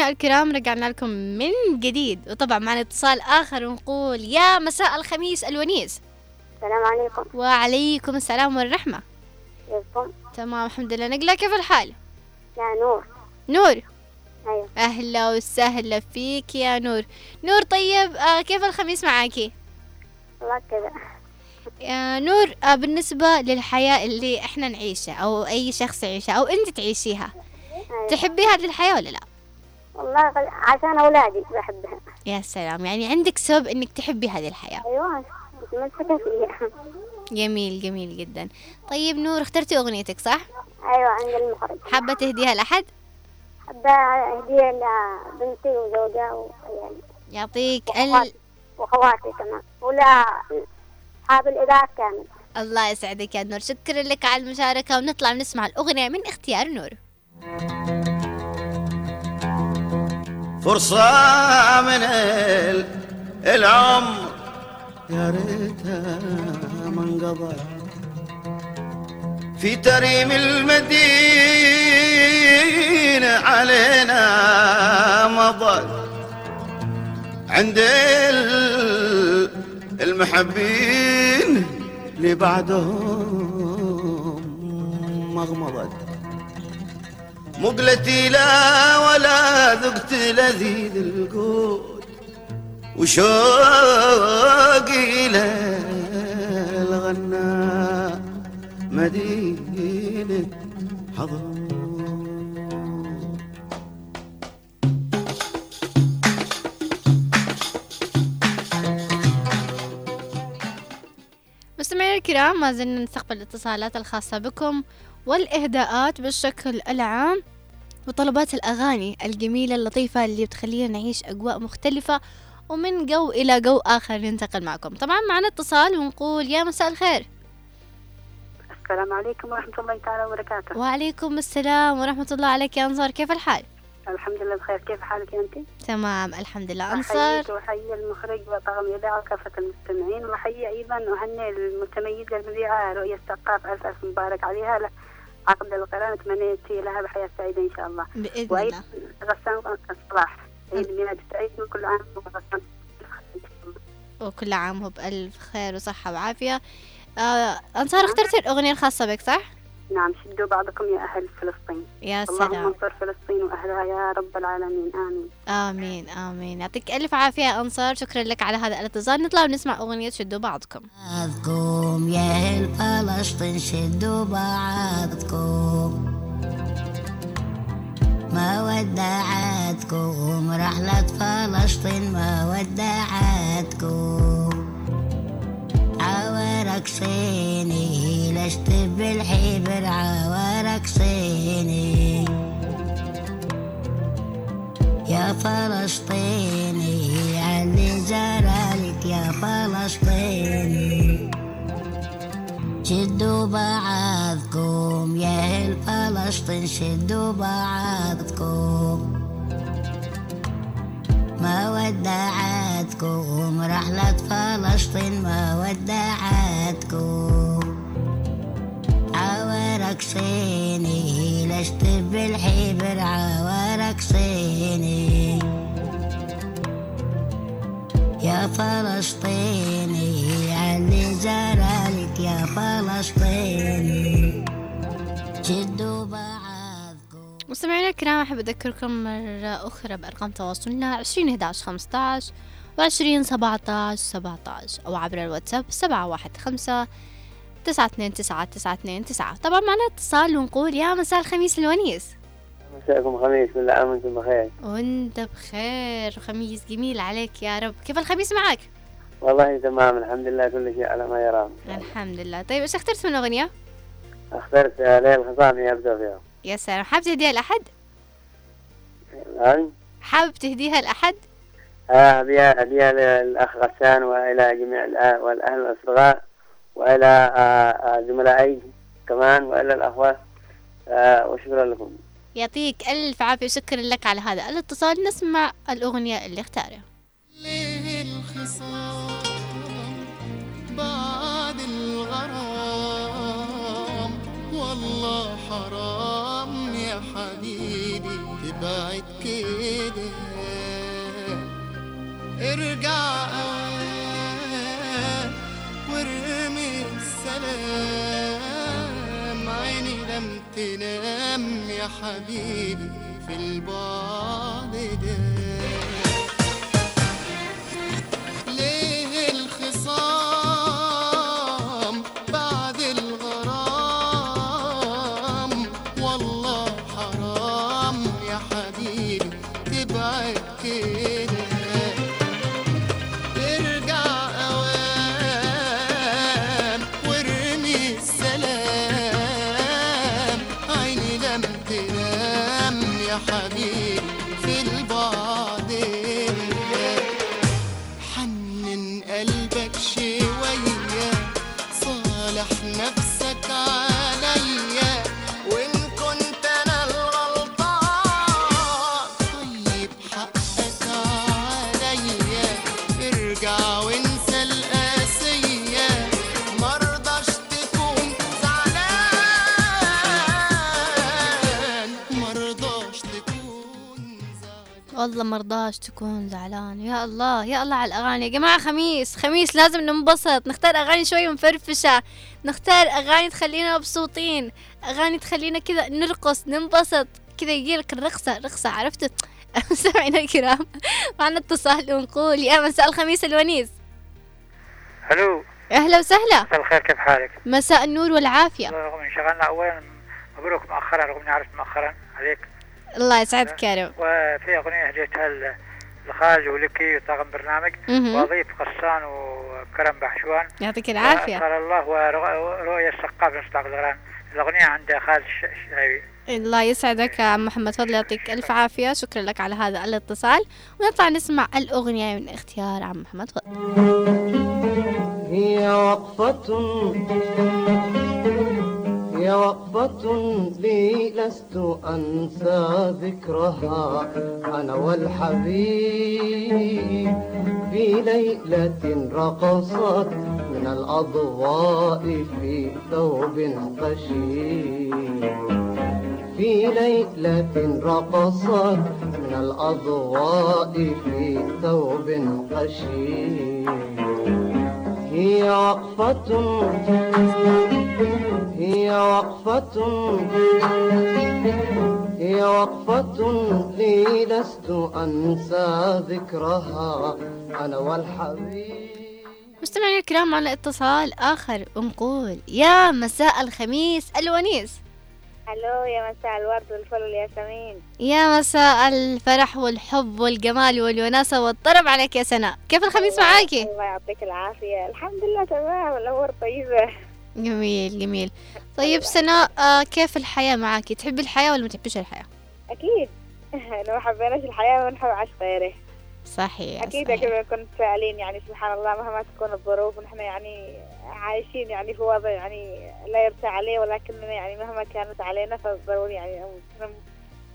مستمعينا الكرام رجعنا لكم من جديد. وطبعا معنا اتصال آخر ونقول يا مساء الخميس الونيس. السلام عليكم. وعليكم السلام والرحمة. كيفكم؟ تمام الحمد لله. نقلا كيف الحال؟ يا نور. نور. أيوة. أهلا وسهلا فيك يا نور. نور طيب آه كيف الخميس معاكي والله كذا. يا نور آه بالنسبة للحياة اللي إحنا نعيشها أو أي شخص يعيشها أو أنت تعيشيها أيوة. تحبي هذه الحياة ولا لا؟ والله عشان أولادي بحبها. يا سلام. يعني عندك سبب إنك تحبي هذه الحياة. أيوة متمسكة فيها. جميل جميل جدا. طيب نور اخترتي أغنيتك صح؟ أيوة عند المخرج. حابة تهديها لأحد؟ حابة هدية لبنتي وزوجها وعيالي. يعطيك ال... وأخواتي كمان. ولا أصحاب الإذاعة كامل الله يسعدك يا نور. شكرا لك على المشاركة. ونطلع نسمع الأغنية من اختيار نور. فرصة من ال- العمر. يا ريتها ما انقضى في تريم المدينة علينا مضى عند ال- المحبين اللي بعدهم مغمضت. مقلتي لا ولا ذقت لذيذ القوت وشوقي للغناء مدينة حضر مستمعينا الكرام ما زلنا نستقبل الاتصالات الخاصة بكم والإهداءات بالشكل العام وطلبات الأغاني الجميلة اللطيفة اللي بتخلينا نعيش أجواء مختلفة ومن جو إلى جو آخر ننتقل معكم. طبعا معنا اتصال ونقول يا مساء الخير. السلام عليكم ورحمة الله تعالى وبركاته. وعليكم السلام ورحمة الله عليك يا أنصار. كيف الحال؟ الحمد لله بخير. كيف حالك أنت؟ تمام الحمد لله. أنصار؟ وأحيي المخرج وطاقم الإذاعة وكافة المستمعين. وأحيي أيضا وأهني المتميزة المذيعة رؤية الثقاف ألف ألف مبارك عليها. عقد القرآن أتمنيت لها بحياة سعيدة إن شاء الله. بإذن وأيضا غسان الصلاح عيد ميلاد سعيد وكل عام وغسان وكل عام هو بألف خير وصحة وعافية. آه أنصار اخترتي الأغنية الخاصة بك صح؟ نعم شدوا بعضكم يا أهل فلسطين. يا اللهم سلام. انصر فلسطين وأهلها يا رب العالمين. آمين. آمين آمين. يعطيك ألف عافية يا أنصار. شكرا لك على هذا الاتصال. نطلع ونسمع أغنية شدوا بعضكم. بعضكم يا أهل فلسطين شدوا بعضكم. ما ودعتكم رحلة فلسطين ما ودعتكم. عوارك صيني لست بالحبر عوارك صيني. يا فلسطيني علي جرالك يا فلسطيني. شدوا بعضكم يا أهل فلسطين شدوا بعضكم. ما ودعتكم رحلة فلسطين ما ودعتكم. عوارك صيني لشت بالحبر عوارك صيني. يا فلسطيني علي زرالك يا فلسطيني. شدوا مستمعينا الكرام أحب أذكركم مرة أخرى بأرقام تواصلنا عشرين إحداش خمسطاش وعشرين سبعطاش سبعطاش أو عبر الواتساب سبعة واحد خمسة تسعة اثنين تسعة تسعة اثنين تسعة. طبعا معنا اتصال ونقول يا مساء الخميس الونيس مساءكم خميس كل عام وأنتم بخير. وأنت بخير وخميس جميل عليك يا رب. كيف الخميس معك؟ والله تمام الحمد لله كل شيء على ما يرام. الحمد لله. طيب إيش اخترت من أغنية؟ اخترت ليل الخصامي ابدا فيها يا سلام. حابب تهديها لأحد؟ حابب تهديها لأحد؟ آه، هدية هدية للأخ غسان وإلى جميع الأهل والأهل الأصدقاء وإلى آه، آه، زملائي كمان وإلى الأخوة. آه، وشكرا لكم. يعطيك ألف عافية وشكرا لك على هذا الاتصال. نسمع الأغنية اللي اختارها. ليه الخصام؟ أوان وارمي السلام. عيني لم تنام يا حبيبي في البعد ده مرضاش تكون والله مرضاش تكون زعلان. يا الله يا الله على الأغاني. يا جماعة خميس خميس لازم ننبسط. نختار أغاني شوي مفرفشة. نختار أغاني تخلينا مبسوطين. أغاني تخلينا كذا نرقص ننبسط. كذا يجيلك الرقصة رقصة عرفتوا مستمعينا الكرام. معنا اتصال ونقول يا مساء الخميس الونيس. ألو. أهلا وسهلا. مساء الخير كيف حالك؟ مساء النور والعافية. رغم انشغلنا اولا مبروك مؤخرا رغم إني عرفت مؤخرا عليك. الله يسعدك يا رب. وفي أغنية هديتها لخالد ولكي وطاقم برنامج مهم. واضيف قصان وكرم بحشوان. يعطيك العافية. صلى الله ورؤية السقاف مصداق الغران الأغنية عند خالد الش- الشهيبي. الله يسعدك يا عم محمد. فضل يعطيك ألف عافية. شكرا لك على هذا الاتصال. ونطلع نسمع الأغنية من اختيار عم محمد فضل. هي وقفة هي وقفة لي لست أنسى ذكرها. أنا والحبيب في ليلة رقصت من الأضواء في ثوب خشيب. في ليلة رقصت من الأضواء في ثوب خشيب. هي وقفة هي وقفة هي وقفة لي لست أنسى ذكرها أنا والحبيب. مستمعينا الكرام معنا اتصال آخر ونقول يا مساء الخميس الونيس. ألو يا مساء الورد والفل والياسمين يا مساء الفرح والحب والجمال والوناسة والطرب عليك يا سناء. كيف الخميس معاكي؟ الله يعطيك العافية. الحمد لله تمام الأمور طيبة. جميل جميل طيب سناء آه كيف الحياة معاكي؟ تحبي الحياة ولا ما تحبيش الحياة؟ أكيد لو ما حبيناش الحياة ما نحب عاش غيره صحيح أكيد صحيح. أكيد نكون متفائلين يعني سبحان الله مهما تكون الظروف ونحن يعني عايشين يعني في وضع يعني لا يرثى عليه ولكننا يعني مهما كانت علينا فضروري يعني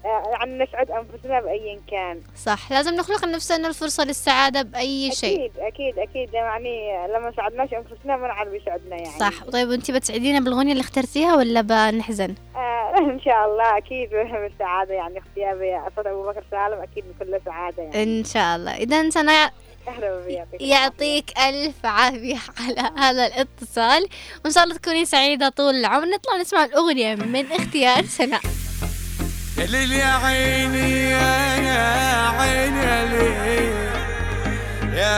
آه، يعني نسعد أنفسنا بايا كان. صح لازم نخلق لنفسنا الفرصة للسعادة بأي شيء. أكيد أكيد. أكيد يعني لما سعدناش أنفسنا ما نعرف يسعدنا يعني. صح. طيب وانتي بتسعدينا بالأغنية اللي اخترتيها ولا بنحزن؟ آه إن شاء الله أكيد بالسعادة يعني. اختياري صوت أبو بكر سالم أكيد بكل سعادة يعني. إن شاء الله. إذا سنة يعطيك ألف عافية على هذا الاتصال. وإن شاء الله تكوني سعيدة طول العمر. نطلع نسمع الأغنية من اختيار سناء. ليل يا عيني يا عيني يا يا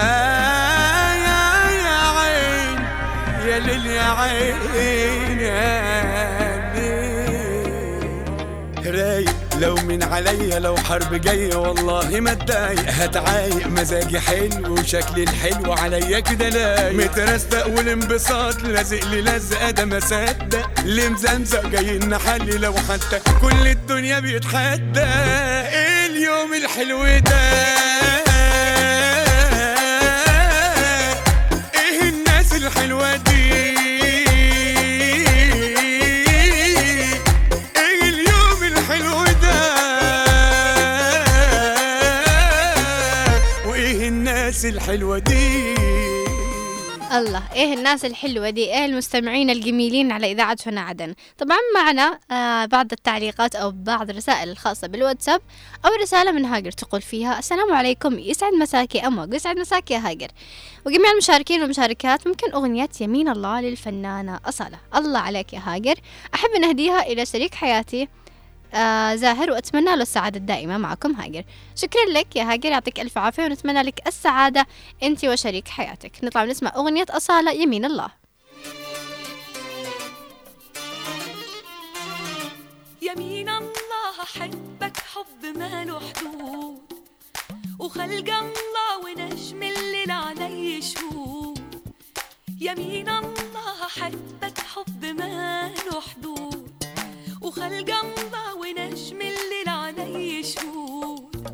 يا عين يا ليل يا عين رايق. لو من عليا لو حرب جاية والله ما اتضايق. هتعايق. مزاجي حلو وشكلي الحلو عليا كده لايق. مترستق والانبساط لازق لي لزقة ده ما صدق. اللي مزمزق جاي نحلي لو حتى كل الدنيا بيتحدى إيه اليوم الحلو ده. إيه الناس الحلوة دي؟ الحلوة دي. الله إيه الناس الحلوة دي؟ إيه المستمعين الجميلين على إذاعة هنا عدن؟ طبعا معنا آه بعض التعليقات أو بعض الرسائل الخاصة بالواتساب أو رسالة من هاجر تقول فيها السلام عليكم يسعد مساكي أموج يسعد مساكي يا هاجر. وجميع المشاركين والمشاركات ممكن أغنية يمين الله للفنانة أصالة. الله عليك يا هاجر. أحب أن أهديها إلى شريك حياتي آه زاهر وأتمنى له السعادة الدائمة معكم هاجر. شكرا لك يا هاجر يعطيك ألف عافية ونتمنى لك السعادة أنت وشريك حياتك. نطلع نسمع أغنية أصالة يمين الله. يمين الله أحبك حب ما له حدود وخلق الله ونجم الليل علي شهود يمين الله أحبك حب ما له حدود وخلق الله ونجم الليل علي شهود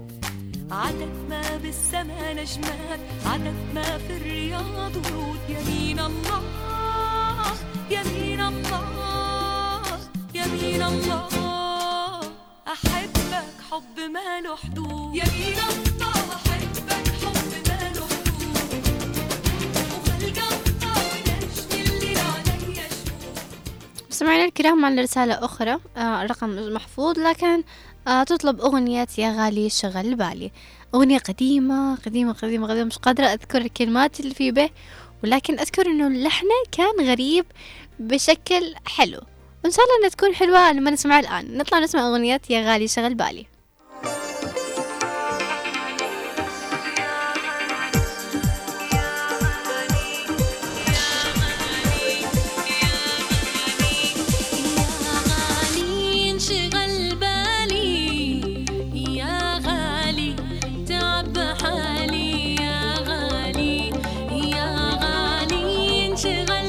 عدد ما بالسما نجمات عدد ما في الرياض ورود. يمين الله يمين الله يمين الله. أحبك حب ما له حدود. يمين الله. مستمعينا الكرام معنا رسالة أخرى آه رقم محفوظ لكن آه تطلب أغنية يا غالي شغل بالي. أغنية قديمة قديمة قديمة قديمة مش قادرة أذكر الكلمات اللي في به ولكن أذكر إنه اللحن كان غريب بشكل حلو. وإن شاء الله إنها تكون حلوة لما نسمعها الآن. نطلع نسمع أغنية يا غالي شغل بالي. غالي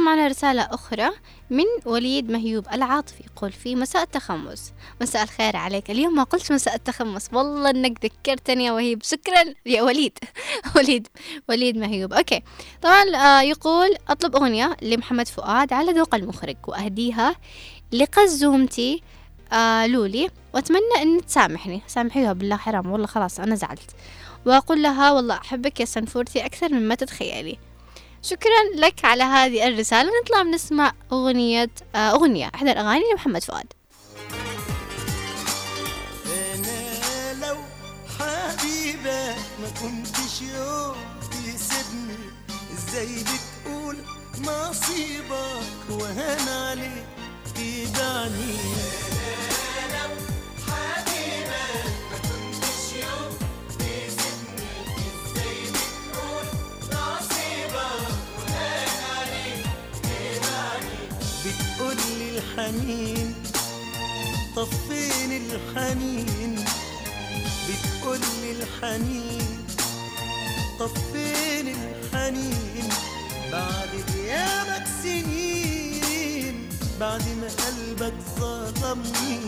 الكرام معنا رسالة أخرى من وليد مهيوب العاطفي يقول في مساء التخمس. مساء الخير عليك. اليوم ما قلت مساء التخمس. والله إنك ذكرتني يا وهيب. شكرا. يا وليد. وليد. وليد مهيوب. okay. طبعا آه يقول أطلب أغنية لمحمد فؤاد على ذوق المخرج وأهديها لقزومتي آه لولي وأتمنى إن تسامحني. سامحيها بالله حرام. والله خلاص أنا زعلت. وأقول لها والله أحبك يا سنفورتي أكثر مما تتخيلي. شكرا لك على هذه الرسالة. نطلع بنسمع أغنية آه أغنية إحدى الأغاني لمحمد فؤاد. أنا لو حبيبك ما كنتش يوم تسيبني إزاي بتقول نصيبك وهان عليك يدعني الحنين طب فين الحنين بتقولي الحنين طب فين الحنين بعد غيابك سنين بعد ما قلبك ظلمني.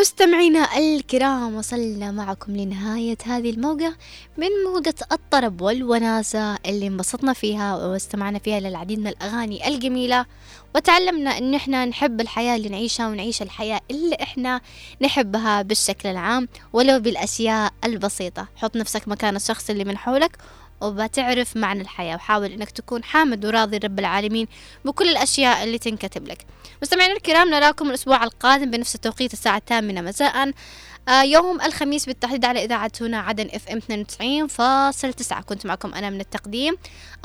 مستمعينا الكرام وصلنا معكم لنهاية هذه الموجة من موجة الطرب والوناسة اللي انبسطنا فيها واستمعنا فيها للعديد من الأغاني الجميلة. وتعلمنا إن إحنا نحب الحياة اللي نعيشها ونعيش الحياة اللي إحنا نحبها بالشكل العام ولو بالأشياء البسيطة. حط نفسك مكان الشخص اللي من حولك وبتعرف معنى الحياة وحاول إنك تكون حامد وراضي رب العالمين بكل الأشياء اللي تنكتب لك. مستمعينا الكرام نراكم الأسبوع القادم بنفس التوقيت الساعة الثامنة مساء. آه، يوم الخميس بالتحديد على إذاعة هنا عدن إف إم 92.9 كنت معكم أنا من التقديم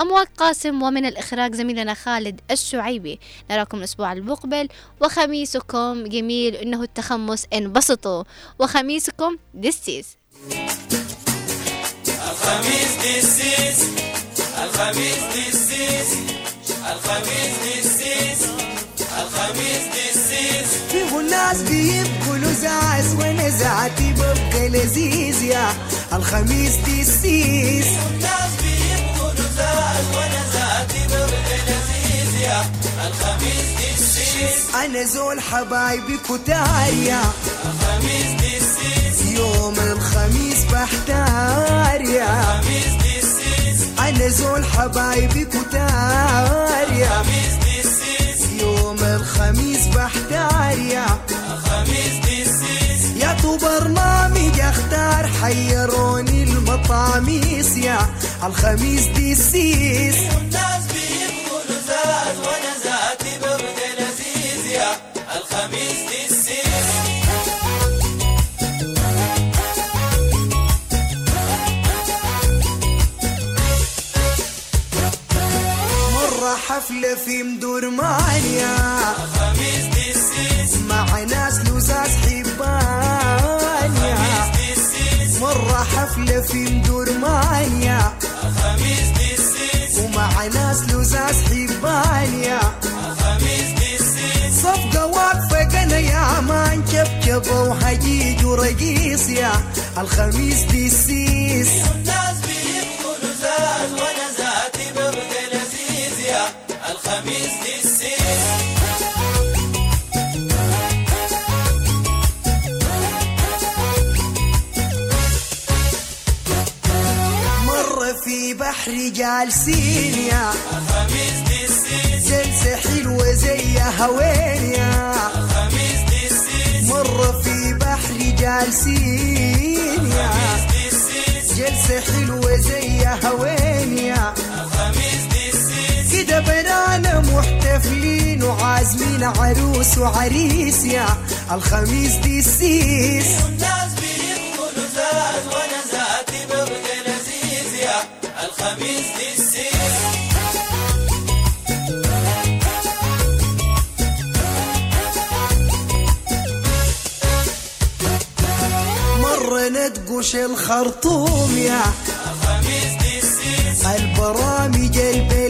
أمواج قاسم ومن الإخراج زميلنا خالد الشعيبي. نراكم الأسبوع المقبل وخميسكم جميل إنه التخمس انبسطوا. وخميسكم دسيس الخميس دسيس الخميس دسيس الخميس دسيس الخميس دسيس في الناس بيبقوا لزاز وأنا ببقى لذيذ يا الخميس دي السيس الناس بيبقوا لزاز وأنا ببقى لذيذ يا الخميس دسيس أنا زول حبايبي كتار يا الخميس دسيس يوم الخميس بحتار يا الخميس دسيس أنا زول حبايبي كتار يا الخميس دسيس يوم الخميس بحتار يا تو برنامج اختار حيروني المطاميس يا الخميس دي السيس الناس بيبقوا لزاز وأنا ذاتي ببقى لذيذ يا الخميس دسيس مرة حفلة في مدور مانيا. الخميس دسيس مع ناس لزاز حبانيا. مرة حفلة في مدور مانيا. الخميس دسيس ومع ناس لزاز حبانيا. الخميس دسيس صفقة واقفة قنا يا مان كبكبة وحجيج ورقيص يا. الخميس دي السيس مرة في بحر جالسين يا الخميس دسيس جلسة حلوة زي هوين يا الخميس دسيس مرة في بحر جالسين يا جلسة حلوة زي هوين يا الخميس دسيس كده بنانا وعازمين عروس وعريس يا الخميس دي السيس. الناس بيبقوا لزاز وأنا ذاتي ببقى لذيذ يا الخميس دسيس مرة ندقش الخرطوم يا الخميس دسيس البرامج البلكوم